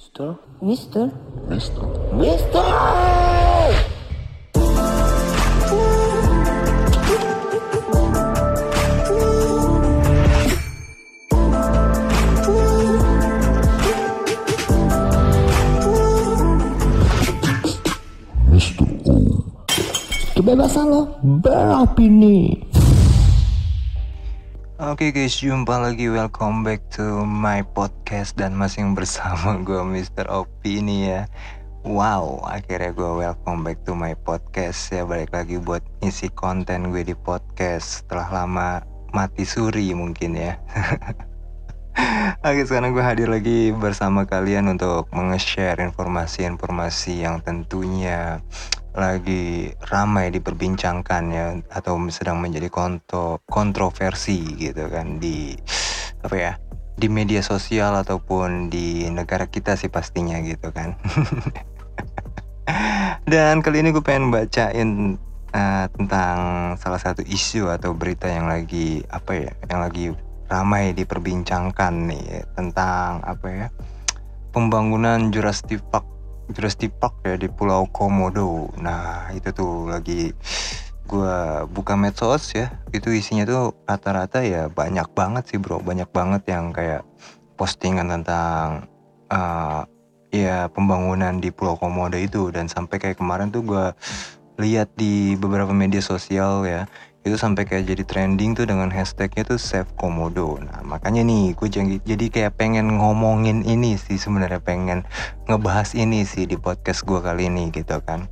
Mister? Mister? Mister. Mister! Mister O. Kebebasan lo beropini. Oke guys, jumpa lagi. Welcome back to my podcast dan masih bersama gue Mr. Opi ini ya. Wow, akhirnya gue welcome back to my podcast ya. Balik lagi buat isi konten gue di podcast setelah lama mati suri mungkin ya. Oke, sekarang gue hadir lagi bersama kalian untuk menge-share informasi-informasi yang tentunya lagi ramai diperbincangkan ya atau sedang menjadi konto kontroversi gitu kan di apa ya di media sosial ataupun di negara kita sih pastinya gitu kan. Dan kali ini gue pengen bacain uh, tentang salah satu isu atau berita yang lagi apa ya yang lagi ramai diperbincangkan nih tentang apa ya pembangunan Jurassic Park Jurassic Park ya di Pulau Komodo. Nah itu tuh lagi gue buka medsos ya itu isinya tuh rata-rata ya banyak banget sih bro banyak banget yang kayak postingan tentang uh, ya pembangunan di Pulau Komodo itu dan sampai kayak kemarin tuh gue lihat di beberapa media sosial ya itu sampai kayak jadi trending tuh dengan hashtagnya tuh Save Komodo. Nah makanya nih gue jadi, jadi kayak pengen ngomongin ini sih sebenarnya pengen ngebahas ini sih di podcast gue kali ini gitu kan.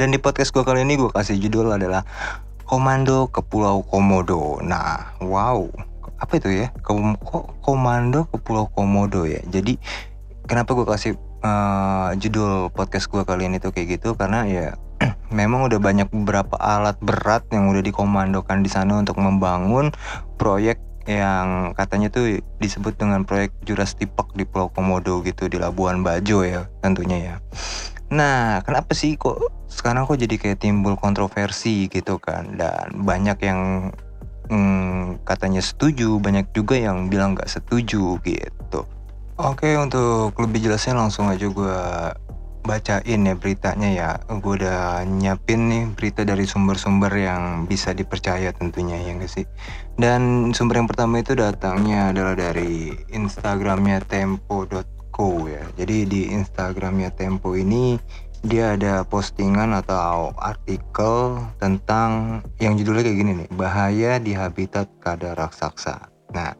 Dan di podcast gue kali ini gue kasih judul adalah Komando ke Pulau Komodo. Nah wow apa itu ya Kom Komando ke Pulau Komodo ya. Jadi kenapa gue kasih uh, judul podcast gue kali ini tuh kayak gitu karena ya memang udah banyak beberapa alat berat yang udah dikomandokan di sana untuk membangun proyek yang katanya tuh disebut dengan proyek Jurassic Park di Pulau Komodo gitu di Labuan Bajo ya tentunya ya. Nah, kenapa sih kok sekarang kok jadi kayak timbul kontroversi gitu kan dan banyak yang hmm, katanya setuju, banyak juga yang bilang nggak setuju gitu. Oke, untuk lebih jelasnya langsung aja gue bacain ya beritanya ya. Gue udah nyiapin nih berita dari sumber-sumber yang bisa dipercaya tentunya ya gak sih? Dan sumber yang pertama itu datangnya adalah dari instagramnya tempo.co ya. Jadi di instagramnya tempo ini dia ada postingan atau artikel tentang yang judulnya kayak gini nih bahaya di habitat kada raksasa. Nah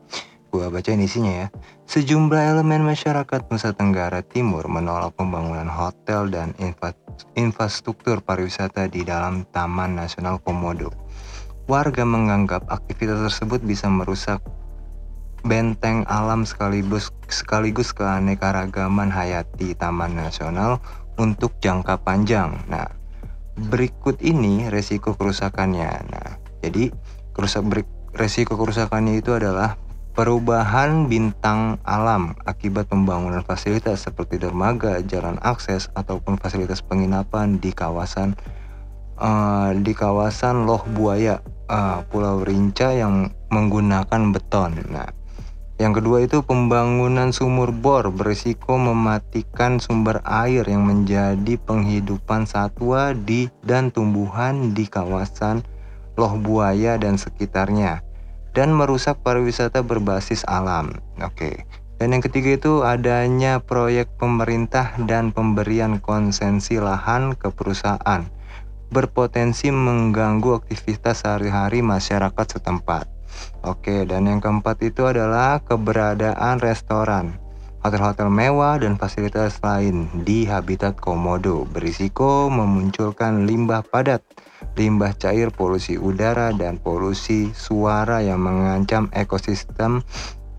gue bacain isinya ya Sejumlah elemen masyarakat Nusa Tenggara Timur menolak pembangunan hotel dan infrastruktur pariwisata di dalam Taman Nasional Komodo. Warga menganggap aktivitas tersebut bisa merusak benteng alam sekaligus sekaligus keanekaragaman hayati Taman Nasional untuk jangka panjang. Nah, berikut ini resiko kerusakannya. Nah, jadi kerusak resiko kerusakannya itu adalah Perubahan bintang alam akibat pembangunan fasilitas seperti dermaga, jalan akses ataupun fasilitas penginapan di kawasan uh, di kawasan Loh Buaya, uh, Pulau Rinca yang menggunakan beton. Nah, yang kedua itu pembangunan sumur bor berisiko mematikan sumber air yang menjadi penghidupan satwa di dan tumbuhan di kawasan Loh Buaya dan sekitarnya dan merusak pariwisata berbasis alam. Oke. Dan yang ketiga itu adanya proyek pemerintah dan pemberian konsensi lahan ke perusahaan berpotensi mengganggu aktivitas sehari-hari masyarakat setempat. Oke, dan yang keempat itu adalah keberadaan restoran, hotel-hotel mewah dan fasilitas lain di habitat komodo berisiko memunculkan limbah padat limbah cair, polusi udara, dan polusi suara yang mengancam ekosistem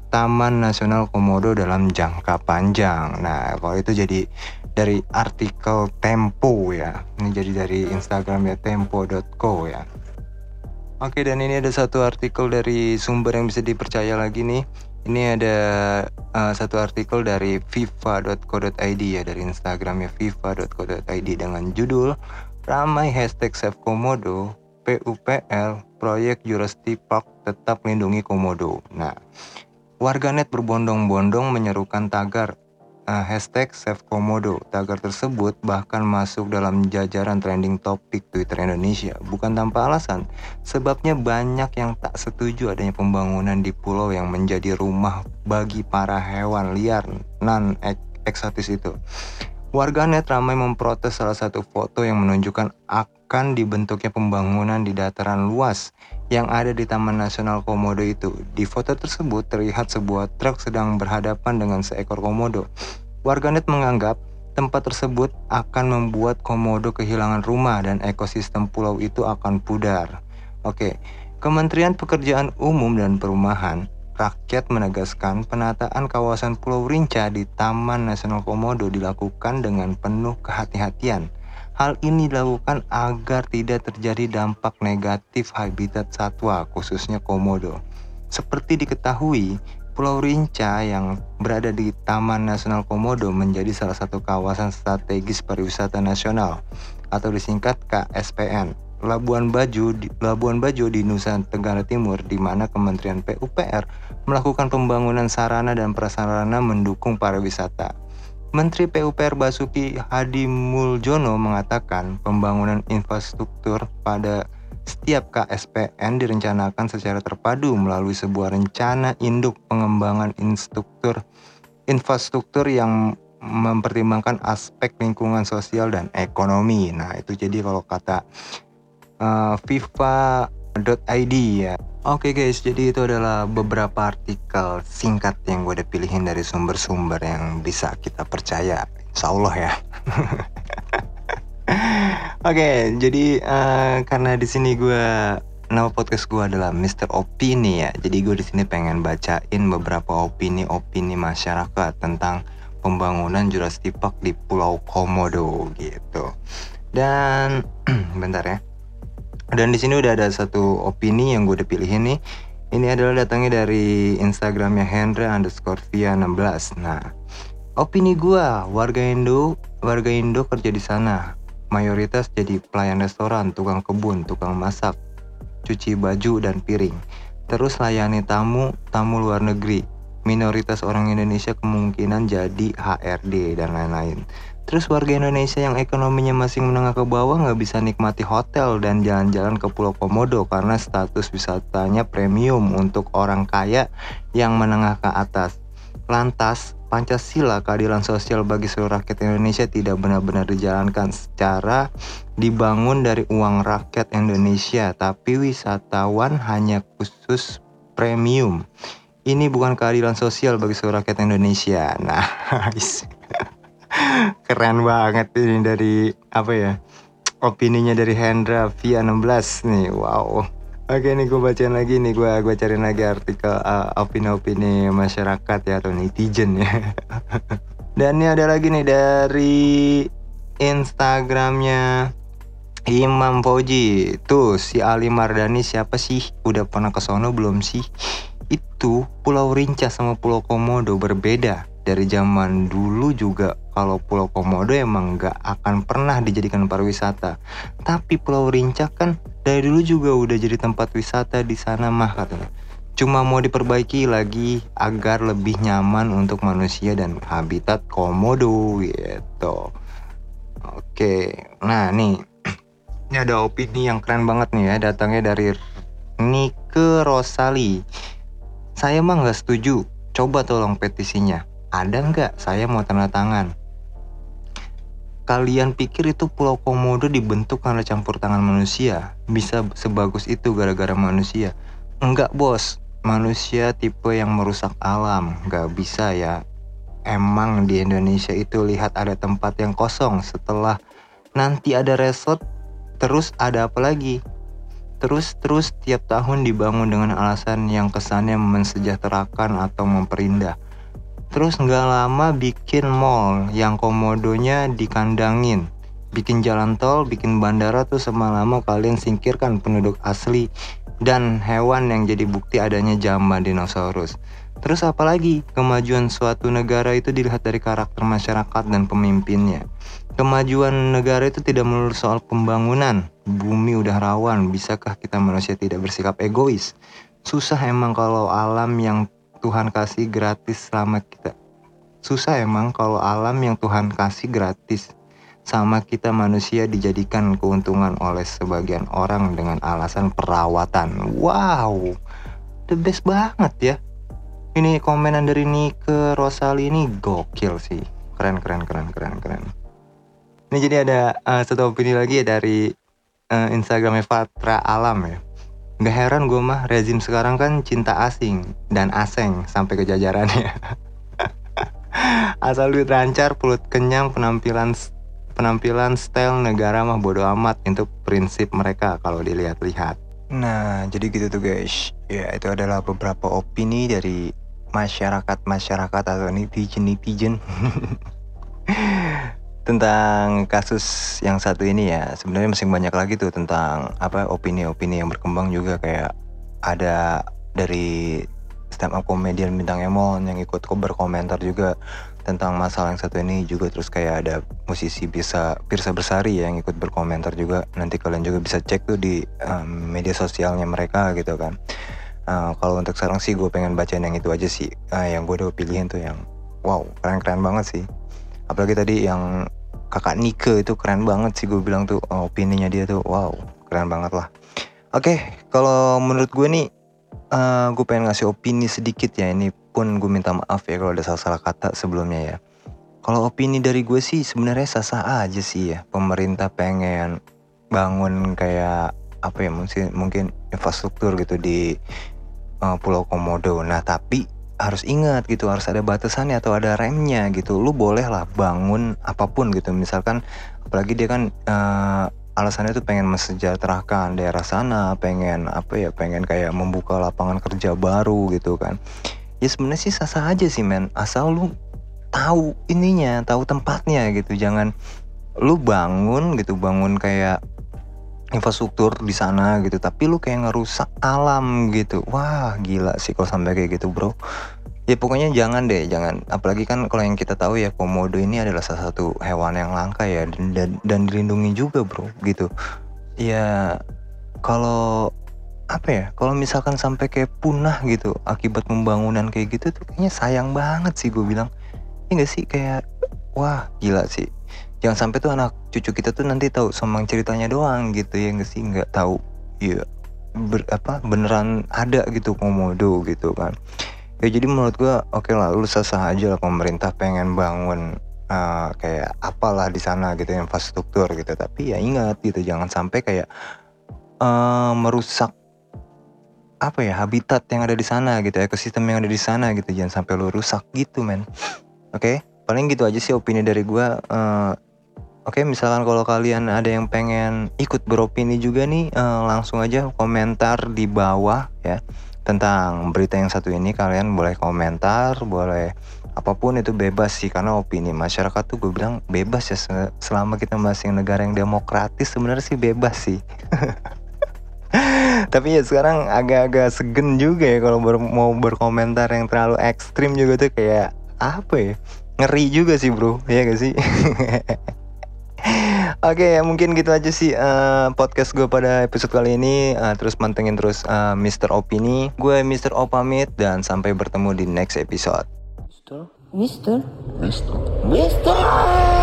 Taman Nasional Komodo dalam jangka panjang. Nah, kalau itu jadi dari artikel Tempo ya. Ini jadi dari Instagramnya tempo.co ya. Oke, dan ini ada satu artikel dari sumber yang bisa dipercaya lagi nih. Ini ada uh, satu artikel dari fifa.co.id ya dari Instagramnya fifa.co.id dengan judul Ramai hashtag Save Komodo, PUPL, proyek Jurassic Park tetap lindungi Komodo. Nah, warganet berbondong-bondong menyerukan tagar uh, hashtag Save Komodo. Tagar tersebut bahkan masuk dalam jajaran trending topik Twitter Indonesia. Bukan tanpa alasan, sebabnya banyak yang tak setuju adanya pembangunan di pulau yang menjadi rumah bagi para hewan liar non eksotis itu. Warganet ramai memprotes salah satu foto yang menunjukkan akan dibentuknya pembangunan di dataran luas yang ada di Taman Nasional Komodo itu. Di foto tersebut terlihat sebuah truk sedang berhadapan dengan seekor komodo. Warganet menganggap tempat tersebut akan membuat komodo kehilangan rumah dan ekosistem pulau itu akan pudar. Oke, Kementerian Pekerjaan Umum dan Perumahan Rakyat menegaskan penataan kawasan Pulau Rinca di Taman Nasional Komodo dilakukan dengan penuh kehati-hatian. Hal ini dilakukan agar tidak terjadi dampak negatif habitat satwa, khususnya komodo. Seperti diketahui, Pulau Rinca yang berada di Taman Nasional Komodo menjadi salah satu kawasan strategis pariwisata nasional atau disingkat KSPN. Labuan Bajo di Labuan Bajo di Nusa Tenggara Timur di mana Kementerian PUPR melakukan pembangunan sarana dan prasarana mendukung pariwisata. Menteri PUPR Basuki Hadi Muljono mengatakan pembangunan infrastruktur pada setiap KSPN direncanakan secara terpadu melalui sebuah rencana induk pengembangan instruktur infrastruktur yang mempertimbangkan aspek lingkungan sosial dan ekonomi. Nah, itu jadi kalau kata uh, fifa.id ya. Oke okay guys, jadi itu adalah beberapa artikel singkat yang gue udah pilihin dari sumber-sumber yang bisa kita percaya. Insya Allah ya. Oke, okay, jadi uh, karena di sini gue nama podcast gue adalah Mr. Opini ya. Jadi gue di sini pengen bacain beberapa opini-opini masyarakat tentang pembangunan Jurassic Park di Pulau Komodo gitu. Dan bentar ya. Dan di sini udah ada satu opini yang gue udah pilihin nih. Ini adalah datangnya dari Instagramnya Hendra underscore via 16. Nah, opini gue, warga Indo, warga Indo kerja di sana. Mayoritas jadi pelayan restoran, tukang kebun, tukang masak, cuci baju dan piring. Terus layani tamu, tamu luar negeri. Minoritas orang Indonesia kemungkinan jadi HRD dan lain-lain. Terus warga Indonesia yang ekonominya masih menengah ke bawah nggak bisa nikmati hotel dan jalan-jalan ke Pulau Komodo karena status wisatanya premium untuk orang kaya yang menengah ke atas. Lantas, Pancasila keadilan sosial bagi seluruh rakyat Indonesia tidak benar-benar dijalankan secara dibangun dari uang rakyat Indonesia, tapi wisatawan hanya khusus premium. Ini bukan keadilan sosial bagi seluruh rakyat Indonesia. Nah, Keren banget ini dari apa ya? Opininya dari Hendra via 16 nih. Wow. Oke nih gue bacain lagi nih gue gue cari lagi artikel uh, opini-opini masyarakat ya atau netizen ya. Dan ini ada lagi nih dari Instagramnya Imam Fauji Tuh si Ali Mardani siapa sih? Udah pernah ke sono belum sih? Itu Pulau Rinca sama Pulau Komodo berbeda dari zaman dulu juga kalau Pulau Komodo emang nggak akan pernah dijadikan pariwisata. Tapi Pulau Rinca kan dari dulu juga udah jadi tempat wisata di sana mah katanya. Cuma mau diperbaiki lagi agar lebih nyaman untuk manusia dan habitat komodo gitu. Oke, nah nih ini ada opini yang keren banget nih ya datangnya dari Nike Rosali. Saya mah nggak setuju. Coba tolong petisinya ada nggak saya mau tanda tangan? Kalian pikir itu Pulau Komodo dibentuk karena campur tangan manusia? Bisa sebagus itu gara-gara manusia? Enggak bos, manusia tipe yang merusak alam, nggak bisa ya. Emang di Indonesia itu lihat ada tempat yang kosong setelah nanti ada resort, terus ada apa lagi? Terus-terus tiap tahun dibangun dengan alasan yang kesannya mensejahterakan atau memperindah Terus nggak lama bikin mall yang komodonya dikandangin. Bikin jalan tol, bikin bandara tuh lama kalian singkirkan penduduk asli dan hewan yang jadi bukti adanya zaman dinosaurus. Terus apalagi kemajuan suatu negara itu dilihat dari karakter masyarakat dan pemimpinnya. Kemajuan negara itu tidak melulu soal pembangunan. Bumi udah rawan, bisakah kita manusia tidak bersikap egois? Susah emang kalau alam yang Tuhan kasih gratis selama kita susah emang kalau alam yang Tuhan kasih gratis sama kita manusia dijadikan keuntungan oleh sebagian orang dengan alasan perawatan. Wow, the best banget ya. Ini komenan dari Nike Rosali ini gokil sih. Keren, keren, keren, keren, keren. Ini jadi ada uh, satu opini lagi ya dari uh, Instagramnya Fatra Alam ya. Gak heran gue mah rezim sekarang kan cinta asing dan aseng sampai ke jajarannya. Asal duit lancar, perut kenyang, penampilan penampilan style negara mah bodo amat itu prinsip mereka kalau dilihat-lihat. Nah, jadi gitu tuh guys. Ya, itu adalah beberapa opini dari masyarakat-masyarakat atau netizen-netizen tentang kasus yang satu ini ya. Sebenarnya masih banyak lagi tuh tentang apa opini-opini yang berkembang juga. Kayak ada dari stand up comedian bintang Emon yang ikut berkomentar juga tentang masalah yang satu ini juga. Terus kayak ada musisi bisa Pirsa Bersari ya yang ikut berkomentar juga. Nanti kalian juga bisa cek tuh di um, media sosialnya mereka gitu kan. Uh, kalau untuk sekarang sih gue pengen bacain yang itu aja sih. Uh, yang gue udah pilihin tuh yang wow keren-keren banget sih. Apalagi tadi yang kakak Nike itu keren banget sih gue bilang tuh oh, opininya dia tuh wow keren banget lah oke okay, kalau menurut gue nih uh, gue pengen ngasih opini sedikit ya ini pun gue minta maaf ya kalau ada salah-salah kata sebelumnya ya. Kalau opini dari gue sih sebenarnya sah-sah aja sih ya. Pemerintah pengen bangun kayak apa ya mungkin mungkin infrastruktur gitu di uh, Pulau Komodo. Nah tapi harus ingat gitu harus ada batasannya atau ada remnya gitu. Lu boleh lah bangun apa pun gitu. Misalkan apalagi dia kan uh, alasannya tuh pengen mensejahterakan daerah sana, pengen apa ya, pengen kayak membuka lapangan kerja baru gitu kan ya sebenarnya sih sah-sah aja sih men asal lu tahu ininya tahu tempatnya gitu jangan lu bangun gitu bangun kayak infrastruktur di sana gitu tapi lu kayak ngerusak alam gitu. Wah gila sih kalau sampai kayak gitu bro. Ya pokoknya jangan deh jangan. Apalagi kan kalau yang kita tahu ya komodo ini adalah salah satu hewan yang langka ya dan dan, dan dilindungi juga bro gitu. Ya kalau apa ya kalau misalkan sampai kayak punah gitu akibat pembangunan kayak gitu tuh kayaknya sayang banget sih gue bilang. Ya gak sih kayak wah gila sih jangan sampai tuh anak cucu kita tuh nanti tahu sama ceritanya doang gitu ya gak sih? Nggak tahu. Ya ber, apa beneran ada gitu komodo gitu kan. Ya jadi menurut gue oke okay lah lu sah sah aja lah pemerintah pengen bangun uh, kayak apalah di sana gitu infrastruktur gitu. Tapi ya ingat gitu jangan sampai kayak uh, merusak apa ya habitat yang ada di sana gitu ekosistem yang ada di sana gitu. Jangan sampai lu rusak gitu men. Oke? Okay? paling gitu aja sih opini dari gue uh, oke misalkan kalau kalian ada yang pengen ikut beropini juga nih uh, langsung aja komentar di bawah ya. Tentang berita yang satu ini kalian boleh komentar boleh apa pun itu bebas sih karena opini masyarakat tuh gue bilang bebas ya. Selama kita masih negara yang demokratis sebenarnya sih bebas sih. Tapi ya sekarang agak-agak segen juga ya kalau ber mau berkomentar yang terlalu ekstrim juga tuh kayak apa ya? Ngeri juga sih bro. Ya gak sih Oke okay, ya mungkin gitu aja sih uh, podcast gue pada episode kali ini uh, terus mantengin terus uh, Mr. Opini gue Mr. Opamit dan sampai bertemu di next episode. Mister, Mister, Mister, Mister.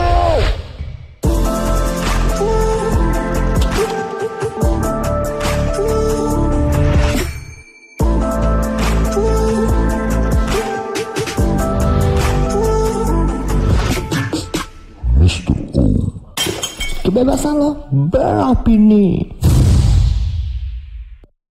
Kebebasan lo beropini